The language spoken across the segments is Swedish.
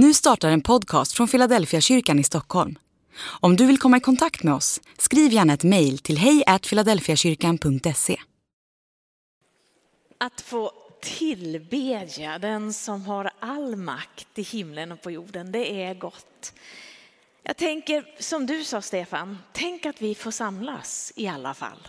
Nu startar en podcast från Philadelphia kyrkan i Stockholm. Om du vill komma i kontakt med oss, skriv gärna ett mejl till hejfiladelfiakyrkan.se. Att få tillbedja den som har all makt i himlen och på jorden, det är gott. Jag tänker, som du sa Stefan, tänk att vi får samlas i alla fall.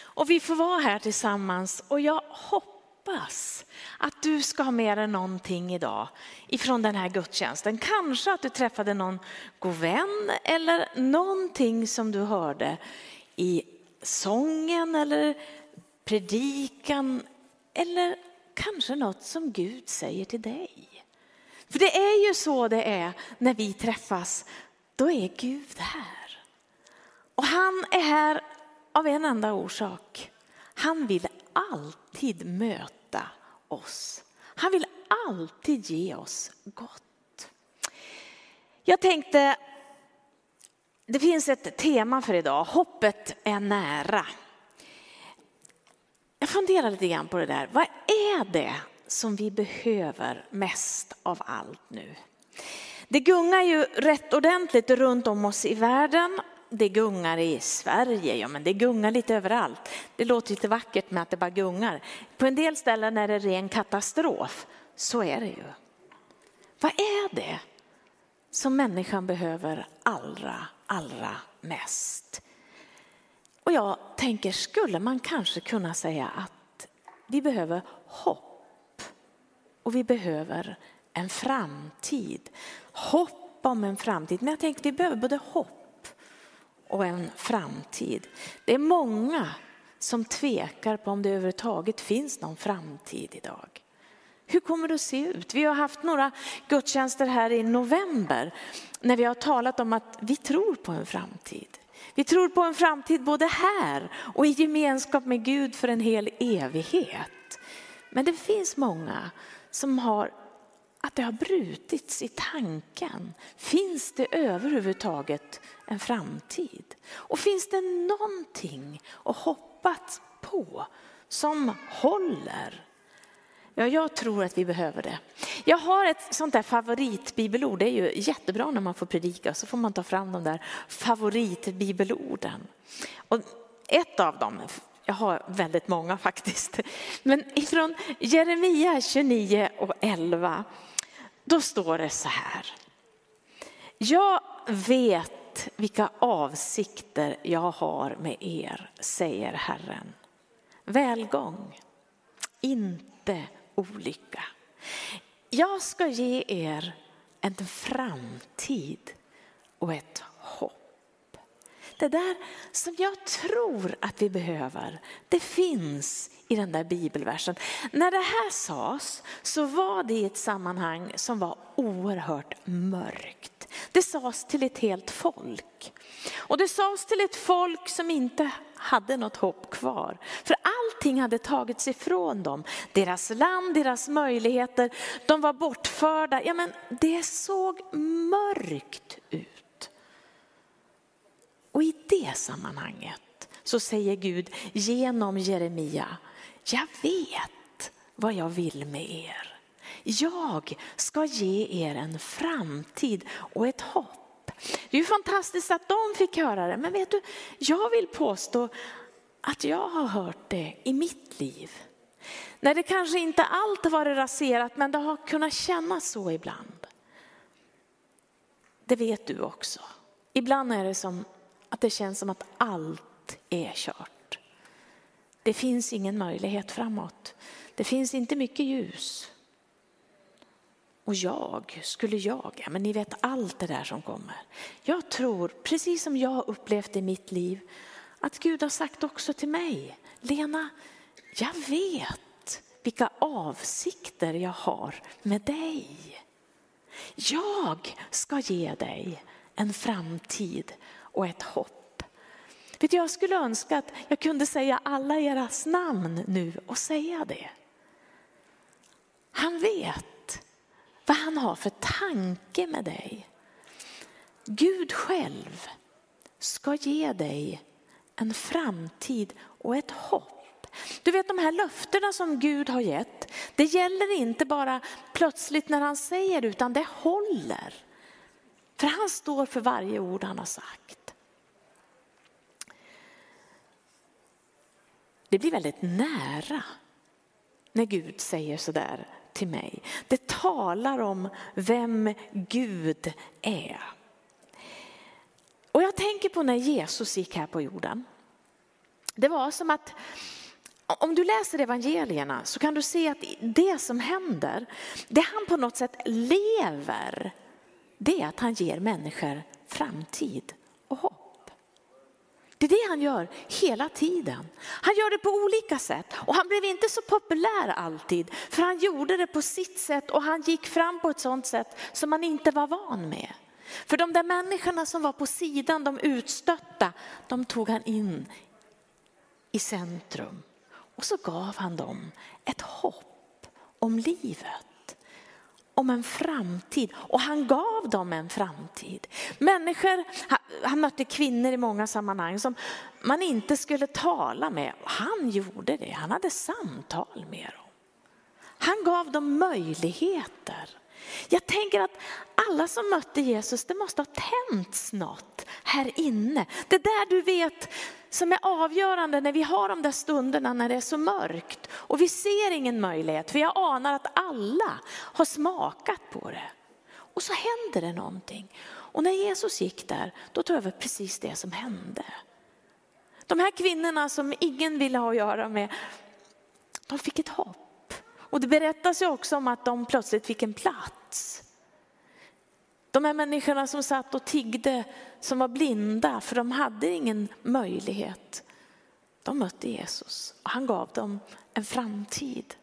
Och vi får vara här tillsammans och jag hoppas hoppas att du ska ha med dig någonting idag ifrån den här gudstjänsten. Kanske att du träffade någon god vän eller någonting som du hörde i sången eller predikan eller kanske något som Gud säger till dig. För det är ju så det är när vi träffas, då är Gud här. Och han är här av en enda orsak. Han vill alltid möta möta oss. Han vill alltid ge oss gott. Jag tänkte, det finns ett tema för idag, hoppet är nära. Jag funderar lite grann på det där, vad är det som vi behöver mest av allt nu? Det gungar ju rätt ordentligt runt om oss i världen det gungar i Sverige, ja men det gungar lite överallt. Det låter lite vackert med att det bara gungar. På en del ställen är det ren katastrof. Så är det ju. Vad är det som människan behöver allra, allra mest? Och jag tänker, skulle man kanske kunna säga att vi behöver hopp och vi behöver en framtid. Hopp om en framtid, men jag tänker vi behöver både hopp och en framtid. Det är många som tvekar på om det överhuvudtaget finns någon framtid idag. Hur kommer det att se ut? Vi har haft några gudstjänster här i november när vi har talat om att vi tror på en framtid. Vi tror på en framtid både här och i gemenskap med Gud för en hel evighet. Men det finns många som har att det har brutits i tanken. Finns det överhuvudtaget en framtid? Och finns det någonting att hoppas på som håller? Ja, jag tror att vi behöver det. Jag har ett sånt där favoritbibelord. Det är ju jättebra när man får predika så får man ta fram de där favoritbibelorden. Och ett av dem, jag har väldigt många faktiskt, men ifrån Jeremia 29 och 11 då står det så här. Jag vet vilka avsikter jag har med er, säger Herren. Välgång, inte olycka. Jag ska ge er en framtid och ett hopp. Det där som jag tror att vi behöver, det finns i den där bibelversen. När det här sades så var det i ett sammanhang som var oerhört mörkt. Det sades till ett helt folk. Och det sades till ett folk som inte hade något hopp kvar. För allting hade tagits ifrån dem. Deras land, deras möjligheter, de var bortförda. Ja, men det såg mörkt ut. Och i det sammanhanget så säger Gud genom Jeremia, jag vet vad jag vill med er. Jag ska ge er en framtid och ett hopp. Det är ju fantastiskt att de fick höra det, men vet du, jag vill påstå att jag har hört det i mitt liv. När det kanske inte allt har varit raserat, men det har kunnat kännas så ibland. Det vet du också. Ibland är det som att det känns som att allt är kört. Det finns ingen möjlighet framåt. Det finns inte mycket ljus. Och jag, skulle jag, ja men ni vet allt det där som kommer. Jag tror, precis som jag har upplevt i mitt liv, att Gud har sagt också till mig, Lena, jag vet vilka avsikter jag har med dig. Jag ska ge dig en framtid och ett hopp. Vet jag skulle önska att jag kunde säga alla eras namn nu och säga det. Han vet vad han har för tanke med dig. Gud själv ska ge dig en framtid och ett hopp. Du vet de här löftena som Gud har gett, Det gäller inte bara plötsligt när han säger det, utan det håller. För han står för varje ord han har sagt. Det blir väldigt nära när Gud säger sådär till mig. Det talar om vem Gud är. Och jag tänker på när Jesus gick här på jorden. Det var som att om du läser evangelierna så kan du se att det som händer, det han på något sätt lever, det är att han ger människor framtid är det han gör hela tiden. Han gör det på olika sätt och han blev inte så populär alltid för han gjorde det på sitt sätt och han gick fram på ett sådant sätt som man inte var van med. För de där människorna som var på sidan, de utstötta, de tog han in i centrum. Och så gav han dem ett hopp om livet, om en framtid. Och han gav dem en framtid. Människor, han mötte kvinnor i många sammanhang som man inte skulle tala med. Han gjorde det, han hade samtal med dem. Han gav dem möjligheter. Jag tänker att alla som mötte Jesus, det måste ha tänts något här inne. Det där du vet som är avgörande när vi har de där stunderna när det är så mörkt och vi ser ingen möjlighet. För jag anar att alla har smakat på det. Och så händer det någonting. Och när Jesus gick där, då tror jag det var precis det som hände. De här kvinnorna som ingen ville ha att göra med, de fick ett hopp. Och det berättas ju också om att de plötsligt fick en plats. De här människorna som satt och tiggde, som var blinda för de hade ingen möjlighet. De mötte Jesus och han gav dem en framtid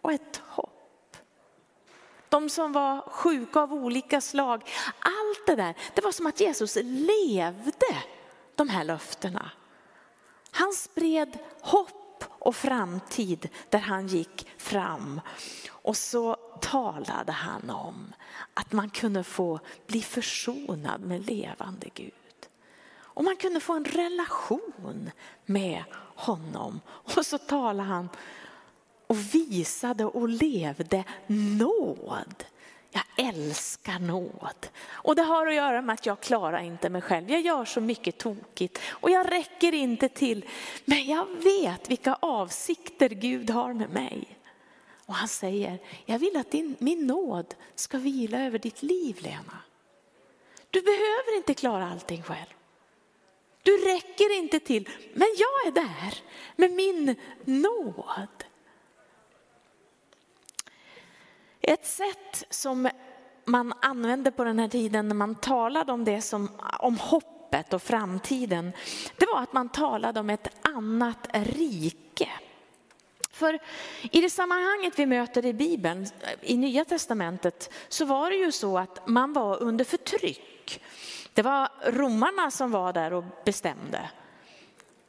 och ett hopp. De som var sjuka av olika slag, allt det där, det var som att Jesus levde de här löftena. Han spred hopp och framtid där han gick fram. Och så talade han om att man kunde få bli försonad med levande Gud. Och man kunde få en relation med honom. Och så talade han och visade och levde nåd. Jag älskar nåd. Och det har att göra med att jag klarar inte mig själv. Jag gör så mycket tokigt och jag räcker inte till. Men jag vet vilka avsikter Gud har med mig. Och han säger, jag vill att din, min nåd ska vila över ditt liv Lena. Du behöver inte klara allting själv. Du räcker inte till, men jag är där med min nåd. Ett sätt som man använde på den här tiden när man talade om det som om hoppet och framtiden, det var att man talade om ett annat rike. För i det sammanhanget vi möter i Bibeln, i Nya Testamentet, så var det ju så att man var under förtryck. Det var romarna som var där och bestämde.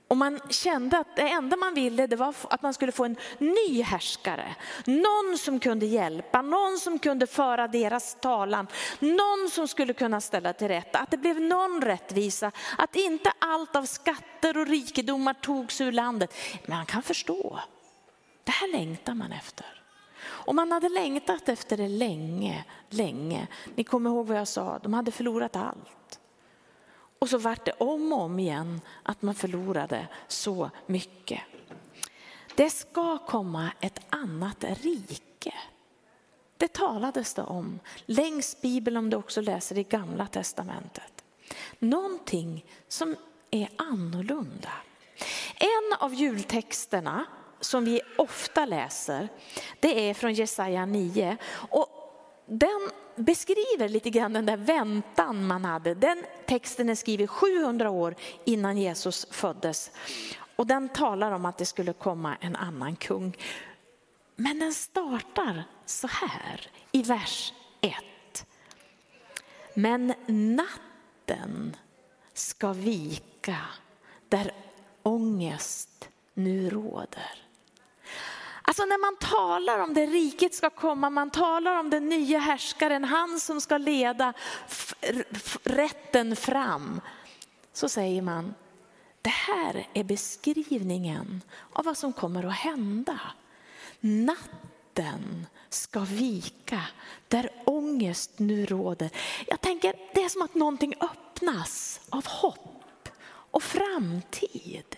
Och man kände att det enda man ville det var att man skulle få en ny härskare. Någon som kunde hjälpa, någon som kunde föra deras talan, någon som skulle kunna ställa till rätta. Att det blev någon rättvisa, att inte allt av skatter och rikedomar togs ur landet. Men man kan förstå, det här längtar man efter. Och man hade längtat efter det länge, länge. Ni kommer ihåg vad jag sa, de hade förlorat allt. Och så vart det om och om igen att man förlorade så mycket. Det ska komma ett annat rike. Det talades det om längs Bibeln om du också läser i gamla testamentet. Någonting som är annorlunda. En av jultexterna som vi ofta läser, det är från Jesaja 9. Och den beskriver lite grann den där väntan man hade. Den texten är skriven 700 år innan Jesus föddes. Och den talar om att det skulle komma en annan kung. Men den startar så här i vers 1. Men natten ska vika där ångest nu råder. Alltså när man talar om det riket ska komma, man talar om den nya härskaren, han som ska leda rätten fram. Så säger man, det här är beskrivningen av vad som kommer att hända. Natten natten ska vika där ångest nu råder. Jag tänker det är som att någonting öppnas av hopp och framtid.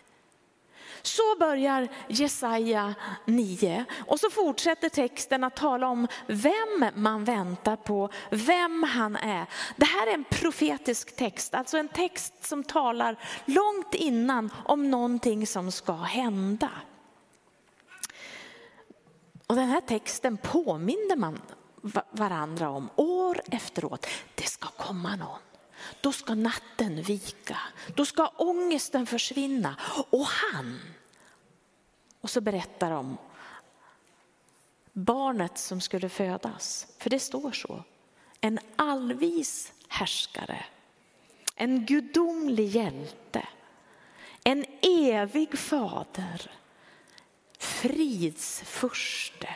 Så börjar Jesaja 9 och så fortsätter texten att tala om vem man väntar på, vem han är. Det här är en profetisk text, alltså en text som talar långt innan om någonting som ska hända. Och den här texten påminner man varandra om år efter år. Det ska komma någon. Då ska natten vika, då ska ångesten försvinna och han. Och så berättar de barnet som skulle födas, för det står så. En allvis härskare, en gudomlig hjälte, en evig fader, fridsfurste.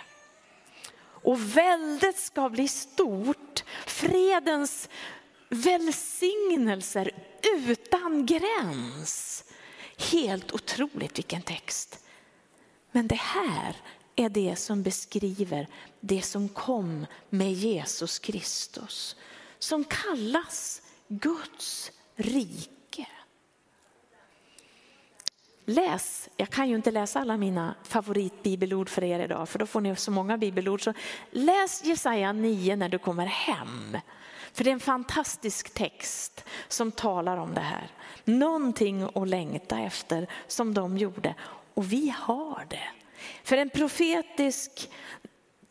Och väldet ska bli stort, fredens välsignelser utan gräns. Helt otroligt vilken text. Men det här är det som beskriver det som kom med Jesus Kristus. Som kallas Guds rike. Läs, jag kan ju inte läsa alla mina favoritbibelord för er idag för då får ni så många bibelord. Så läs Jesaja 9 när du kommer hem. För det är en fantastisk text som talar om det här. Någonting att längta efter som de gjorde och vi har det. För en profetisk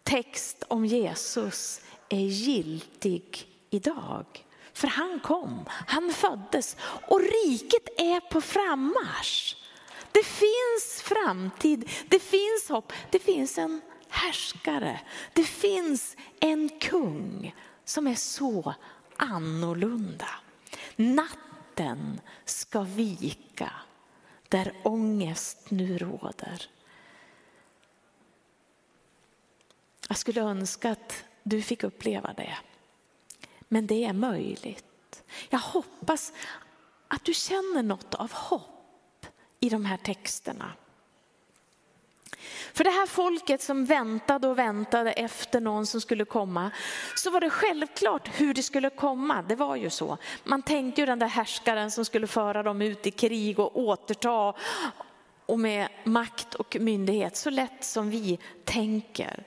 text om Jesus är giltig idag. För han kom, han föddes och riket är på frammarsch. Det finns framtid, det finns hopp, det finns en härskare, det finns en kung som är så annorlunda. Natten ska vika där ångest nu råder. Jag skulle önska att du fick uppleva det. Men det är möjligt. Jag hoppas att du känner något av hopp i de här texterna. För det här folket som väntade och väntade efter någon som skulle komma, så var det självklart hur det skulle komma. Det var ju så. Man tänkte ju den där härskaren som skulle föra dem ut i krig och återta och med makt och myndighet, så lätt som vi tänker.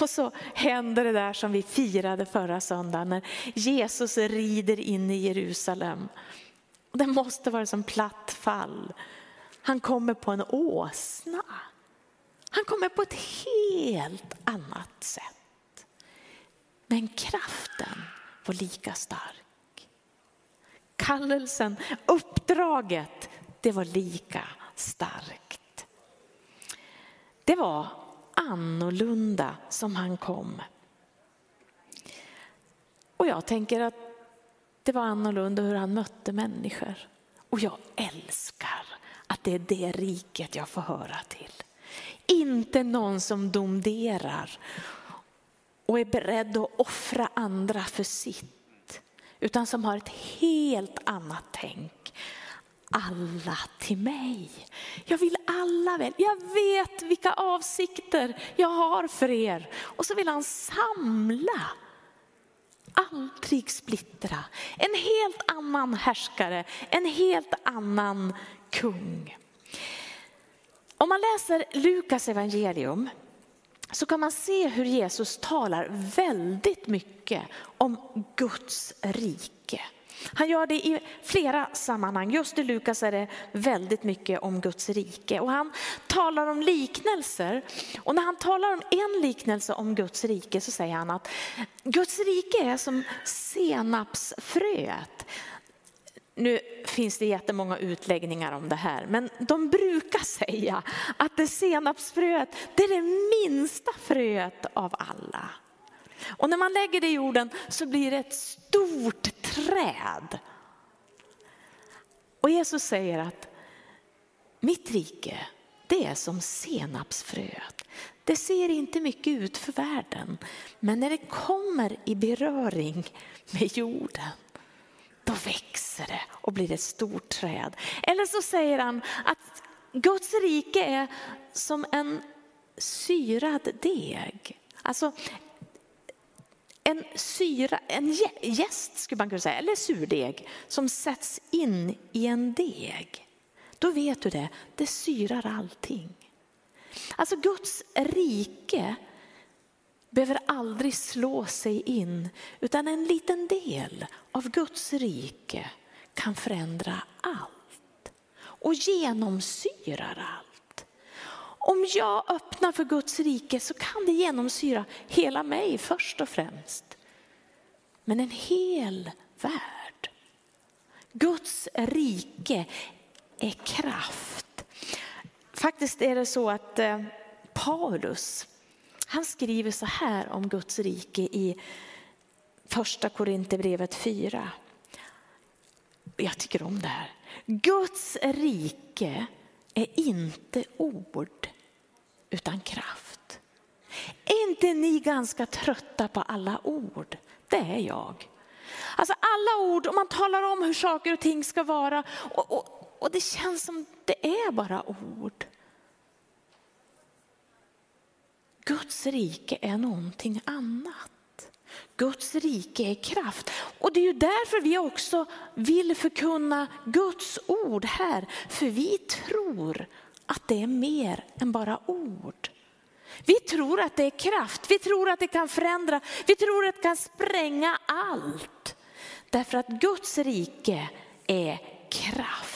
Och så händer det där som vi firade förra söndagen när Jesus rider in i Jerusalem. Det måste vara som platt fall. Han kommer på en åsna. Han kommer på ett helt annat sätt. Men kraften var lika stark. Kallelsen, uppdraget, det var lika starkt. Det var annorlunda som han kom. Och jag tänker att det var annorlunda hur han mötte människor. Och jag älskar att det är det riket jag får höra till. Inte någon som domderar och är beredd att offra andra för sitt. Utan som har ett helt annat tänk. Alla till mig. Jag vill alla väl. Jag vet vilka avsikter jag har för er. Och så vill han samla. Aldrig splittra. En helt annan härskare, en helt annan kung. Om man läser Lukas evangelium så kan man se hur Jesus talar väldigt mycket om Guds rike. Han gör det i flera sammanhang. Just i Lukas är det väldigt mycket om Guds rike. Och han talar om liknelser. Och när han talar om en liknelse om Guds rike så säger han att Guds rike är som senapsfröet nu finns det jättemånga utläggningar om det här, men de brukar säga att det senapsfröet det är det minsta fröet av alla. Och när man lägger det i jorden så blir det ett stort träd. Och Jesus säger att mitt rike, det är som senapsfröet. Det ser inte mycket ut för världen, men när det kommer i beröring med jorden då växer det och blir ett stort träd. Eller så säger han att Guds rike är som en syrad deg. Alltså en syra, en gäst skulle man kunna säga, eller surdeg som sätts in i en deg. Då vet du det, det syrar allting. Alltså Guds rike behöver aldrig slå sig in utan en liten del av Guds rike kan förändra allt och genomsyrar allt. Om jag öppnar för Guds rike så kan det genomsyra hela mig först och främst. Men en hel värld. Guds rike är kraft. Faktiskt är det så att eh, Paulus, han skriver så här om Guds rike i första Korinthierbrevet 4. Jag tycker om det här. Guds rike är inte ord utan kraft. Är inte ni ganska trötta på alla ord? Det är jag. Alltså alla ord, om man talar om hur saker och ting ska vara och, och, och det känns som det är bara ord. Guds rike är någonting annat. Guds rike är kraft. Och det är ju därför vi också vill förkunna Guds ord här. För vi tror att det är mer än bara ord. Vi tror att det är kraft, vi tror att det kan förändra, vi tror att det kan spränga allt. Därför att Guds rike är kraft.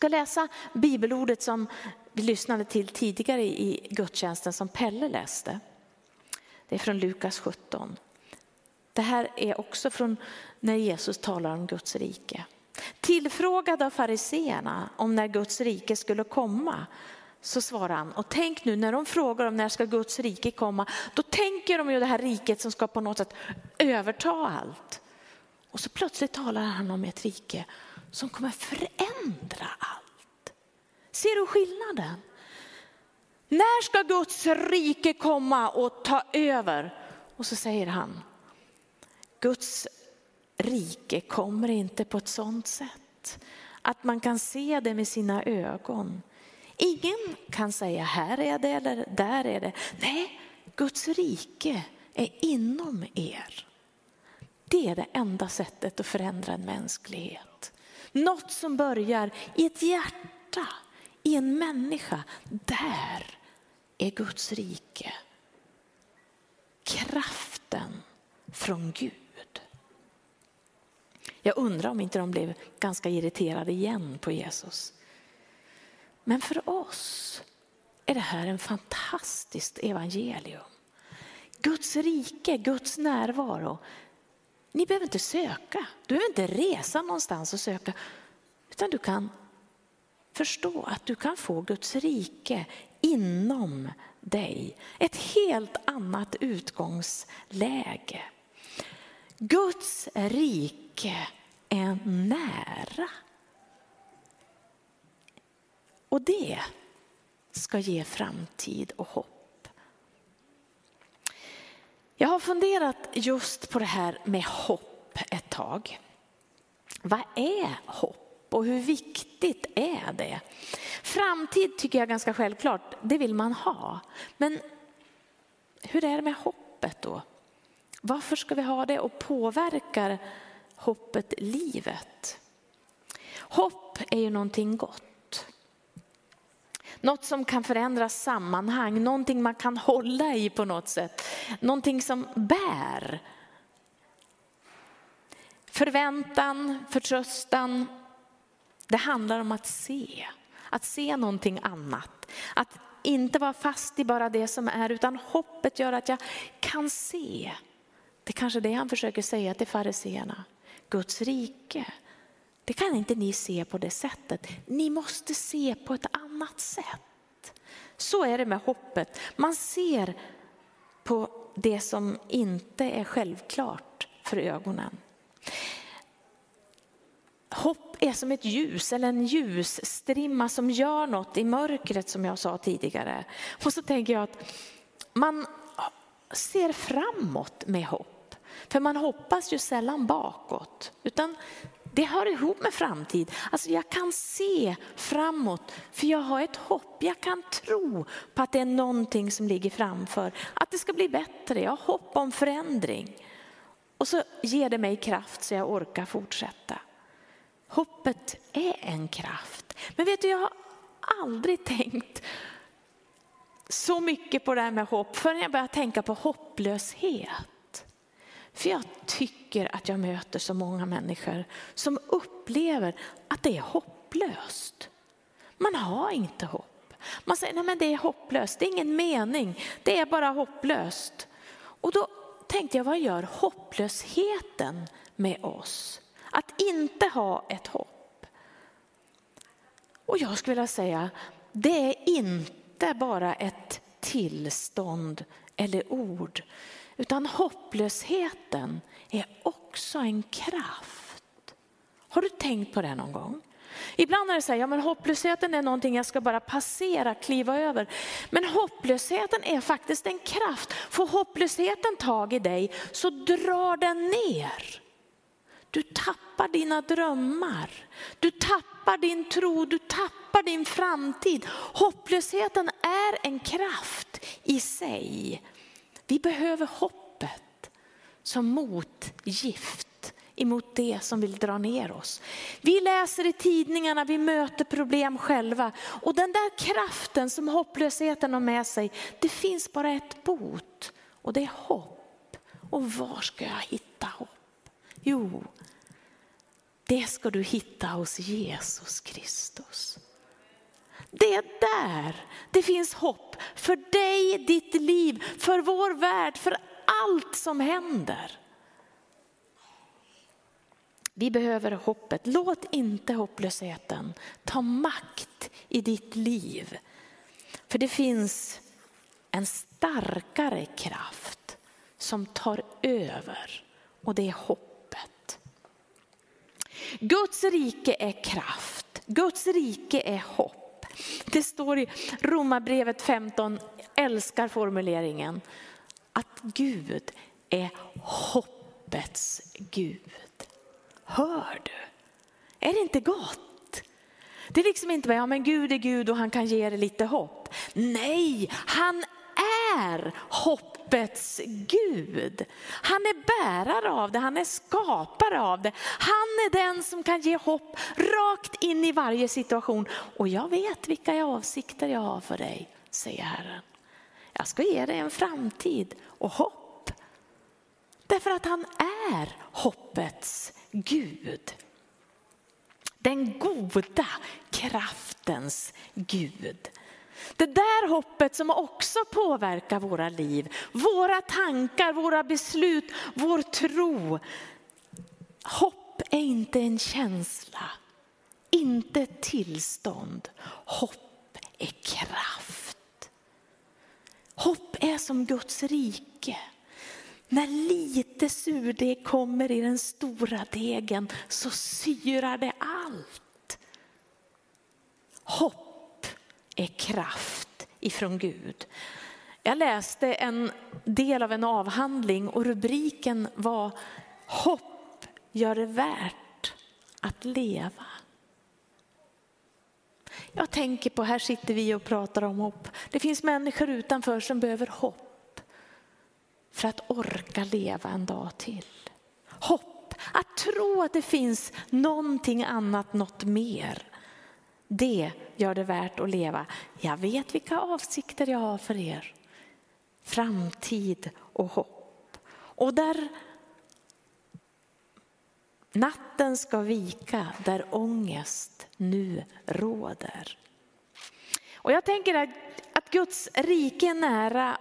Ska läsa bibelordet som vi lyssnade till tidigare i gudstjänsten som Pelle läste. Det är från Lukas 17. Det här är också från när Jesus talar om Guds rike. Tillfrågad av fariseerna om när Guds rike skulle komma så svarar han, och tänk nu när de frågar om när ska Guds rike komma, då tänker de ju det här riket som ska på något sätt överta allt. Och så plötsligt talar han om ett rike som kommer förändra allt. Ser du skillnaden? När ska Guds rike komma och ta över? Och så säger han, Guds rike kommer inte på ett sådant sätt att man kan se det med sina ögon. Ingen kan säga här är det eller där är det. Nej, Guds rike är inom er. Det är det enda sättet att förändra en mänsklighet. Något som börjar i ett hjärta, i en människa. Där är Guds rike. Kraften från Gud. Jag undrar om inte de blev ganska irriterade igen på Jesus. Men för oss är det här en fantastiskt evangelium. Guds rike, Guds närvaro. Ni behöver inte söka, du behöver inte resa någonstans och söka. Utan du kan förstå att du kan få Guds rike inom dig. Ett helt annat utgångsläge. Guds rike är nära. Och det ska ge framtid och hopp. Jag har funderat just på det här med hopp ett tag. Vad är hopp och hur viktigt är det? Framtid tycker jag är ganska självklart, det vill man ha. Men hur är det med hoppet då? Varför ska vi ha det och påverkar hoppet livet? Hopp är ju någonting gott. Något som kan förändra sammanhang, någonting man kan hålla i på något sätt. Någonting som bär. Förväntan, förtröstan. Det handlar om att se. Att se någonting annat. Att inte vara fast i bara det som är utan hoppet gör att jag kan se. Det är kanske det han försöker säga till fariseerna. Guds rike, det kan inte ni se på det sättet. Ni måste se på ett annat annat sätt. Så är det med hoppet. Man ser på det som inte är självklart för ögonen. Hopp är som ett ljus eller en ljusstrimma som gör något i mörkret som jag sa tidigare. Och så tänker jag att man ser framåt med hopp. För man hoppas ju sällan bakåt. Utan det hör ihop med framtid. Alltså jag kan se framåt för jag har ett hopp. Jag kan tro på att det är någonting som ligger framför. Att det ska bli bättre. Jag har hopp om förändring. Och så ger det mig kraft så jag orkar fortsätta. Hoppet är en kraft. Men vet du, jag har aldrig tänkt så mycket på det här med hopp förrän jag började tänka på hopplöshet. För jag tycker att jag möter så många människor som upplever att det är hopplöst. Man har inte hopp. Man säger att det är hopplöst, det är ingen mening, det är bara hopplöst. Och då tänkte jag, vad gör hopplösheten med oss? Att inte ha ett hopp. Och jag skulle vilja säga, det är inte bara ett tillstånd eller ord, utan hopplösheten är också en kraft. Har du tänkt på det någon gång? Ibland är det så här, ja men hopplösheten är någonting jag ska bara passera, kliva över. Men hopplösheten är faktiskt en kraft. Får hopplösheten tag i dig så drar den ner. Du tappar dina drömmar, du tappar din tro, du tappar din framtid. Hopplösheten är en kraft i sig. Vi behöver hoppet som motgift emot det som vill dra ner oss. Vi läser i tidningarna, vi möter problem själva och den där kraften som hopplösheten har med sig, det finns bara ett bot och det är hopp. Och var ska jag hitta hopp? Jo, det ska du hitta hos Jesus Kristus. Det är där det finns hopp för dig, ditt liv, för vår värld, för allt som händer. Vi behöver hoppet. Låt inte hopplösheten ta makt i ditt liv. För det finns en starkare kraft som tar över och det är hoppet. Guds rike är kraft, Guds rike är hopp. Det står i Romarbrevet 15, älskar formuleringen, att Gud är hoppets Gud. Hör du? Är det inte gott? Det är liksom inte bara, ja men Gud är Gud och han kan ge dig lite hopp. Nej, han är hoppets Gud. Han är bärare av det, han är skapare av det. Han är den som kan ge hopp rakt in i varje situation. Och jag vet vilka avsikter jag har för dig, säger Herren. Jag ska ge dig en framtid och hopp. Därför att han är hoppets Gud. Den goda kraftens Gud. Det där hoppet som också påverkar våra liv, våra tankar, våra beslut, vår tro. Hopp är inte en känsla, inte ett tillstånd. Hopp är kraft. Hopp är som Guds rike. När lite surdeg kommer i den stora degen så syrar det allt. Hopp är kraft ifrån Gud. Jag läste en del av en avhandling och rubriken var Hopp gör det värt att leva. Jag tänker på, här sitter vi och pratar om hopp. Det finns människor utanför som behöver hopp för att orka leva en dag till. Hopp, att tro att det finns någonting annat, något mer. Det gör det värt att leva. Jag vet vilka avsikter jag har för er. Framtid och hopp. Och där natten ska vika, där ångest nu råder. Och jag tänker att, att Guds rike är nära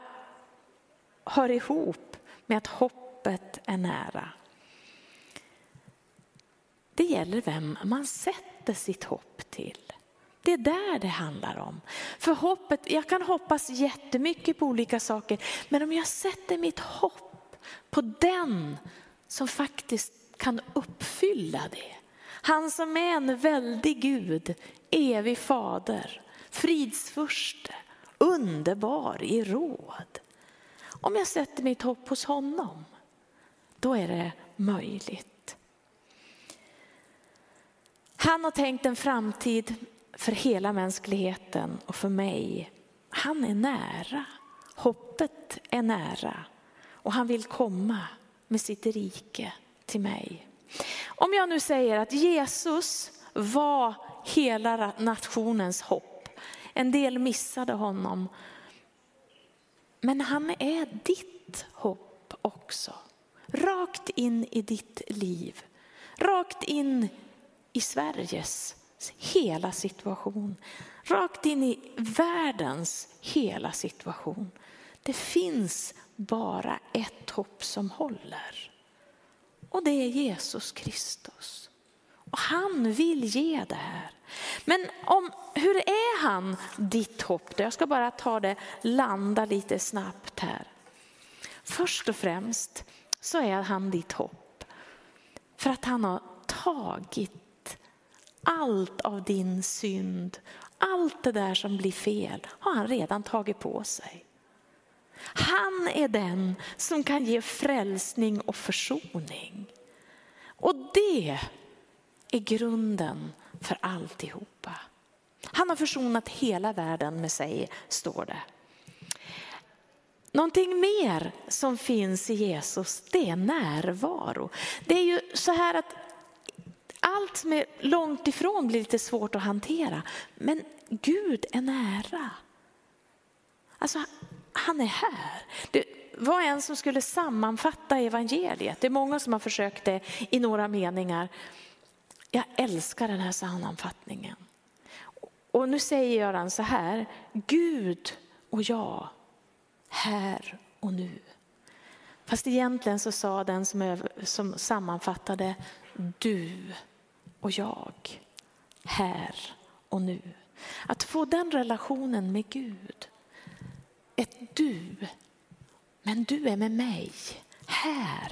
hör ihop med att hoppet är nära. Det gäller vem man sätter sitt hopp till. Det är där det handlar om. För hoppet, jag kan hoppas jättemycket på olika saker, men om jag sätter mitt hopp på den som faktiskt kan uppfylla det. Han som är en väldig Gud, evig fader, fridsfurste, underbar i råd. Om jag sätter mitt hopp hos honom, då är det möjligt. Han har tänkt en framtid för hela mänskligheten och för mig. Han är nära. Hoppet är nära och han vill komma med sitt rike till mig. Om jag nu säger att Jesus var hela nationens hopp. En del missade honom. Men han är ditt hopp också. Rakt in i ditt liv. Rakt in i Sveriges hela situation. Rakt in i världens hela situation. Det finns bara ett hopp som håller. Och det är Jesus Kristus. Och han vill ge det här. Men om, hur är han ditt hopp? Jag ska bara ta det, landa lite snabbt här. Först och främst så är han ditt hopp. För att han har tagit allt av din synd, allt det där som blir fel har han redan tagit på sig. Han är den som kan ge frälsning och försoning. Och det är grunden för alltihopa. Han har försonat hela världen med sig, står det. Någonting mer som finns i Jesus, det är närvaro. Det är ju så här att allt som är långt ifrån blir lite svårt att hantera. Men Gud är nära. Alltså, han är här. Det var en som skulle sammanfatta evangeliet. Det är många som har försökt det i några meningar. Jag älskar den här sammanfattningen. Och nu säger Göran så här, Gud och jag, här och nu. Fast egentligen så sa den som, som sammanfattade, du och jag, här och nu. Att få den relationen med Gud, ett du, men du är med mig, här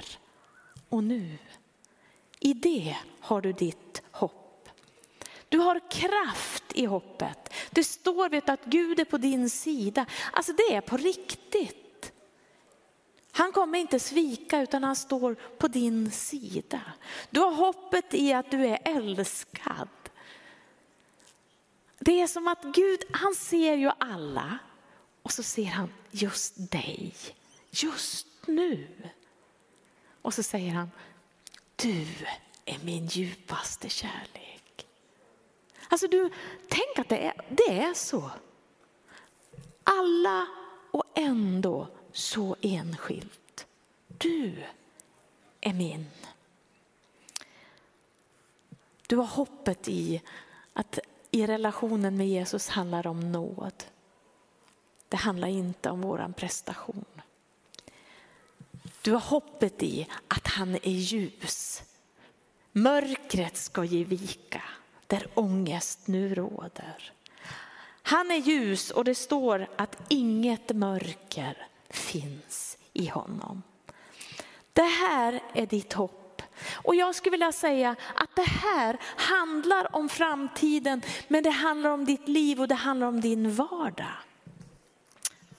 och nu. I det har du ditt hopp. Du har kraft i hoppet. Det står vet att Gud är på din sida. Alltså det är på riktigt. Han kommer inte svika utan han står på din sida. Du har hoppet i att du är älskad. Det är som att Gud, han ser ju alla och så ser han just dig, just nu. Och så säger han, du är min djupaste kärlek. Alltså du, tänk att det är, det är så. Alla och ändå så enskilt. Du är min. Du har hoppet i att i relationen med Jesus handlar om nåd. Det handlar inte om våran prestation. Du har hoppet i att han är ljus. Mörkret ska ge vika där ångest nu råder. Han är ljus och det står att inget mörker finns i honom. Det här är ditt hopp. Och jag skulle vilja säga att det här handlar om framtiden, men det handlar om ditt liv och det handlar om din vardag.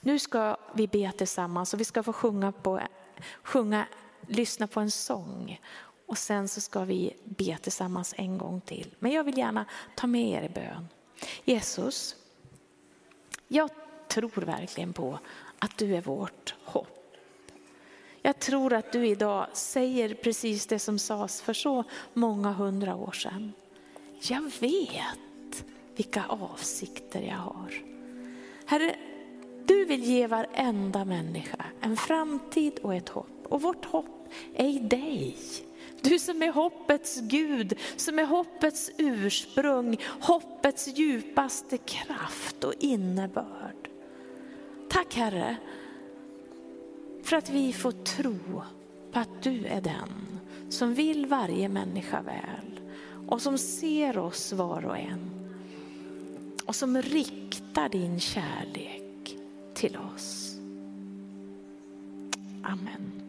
Nu ska vi be tillsammans och vi ska få sjunga, på, sjunga lyssna på en sång. Och sen så ska vi be tillsammans en gång till. Men jag vill gärna ta med er i bön. Jesus, jag tror verkligen på att du är vårt hopp. Jag tror att du idag säger precis det som sades för så många hundra år sedan. Jag vet vilka avsikter jag har. Herre, du vill ge varenda människa en framtid och ett hopp. Och vårt hopp är i dig. Du som är hoppets Gud, som är hoppets ursprung, hoppets djupaste kraft och innebörd. Tack Herre för att vi får tro på att du är den som vill varje människa väl och som ser oss var och en och som riktar din kärlek till oss. Amen.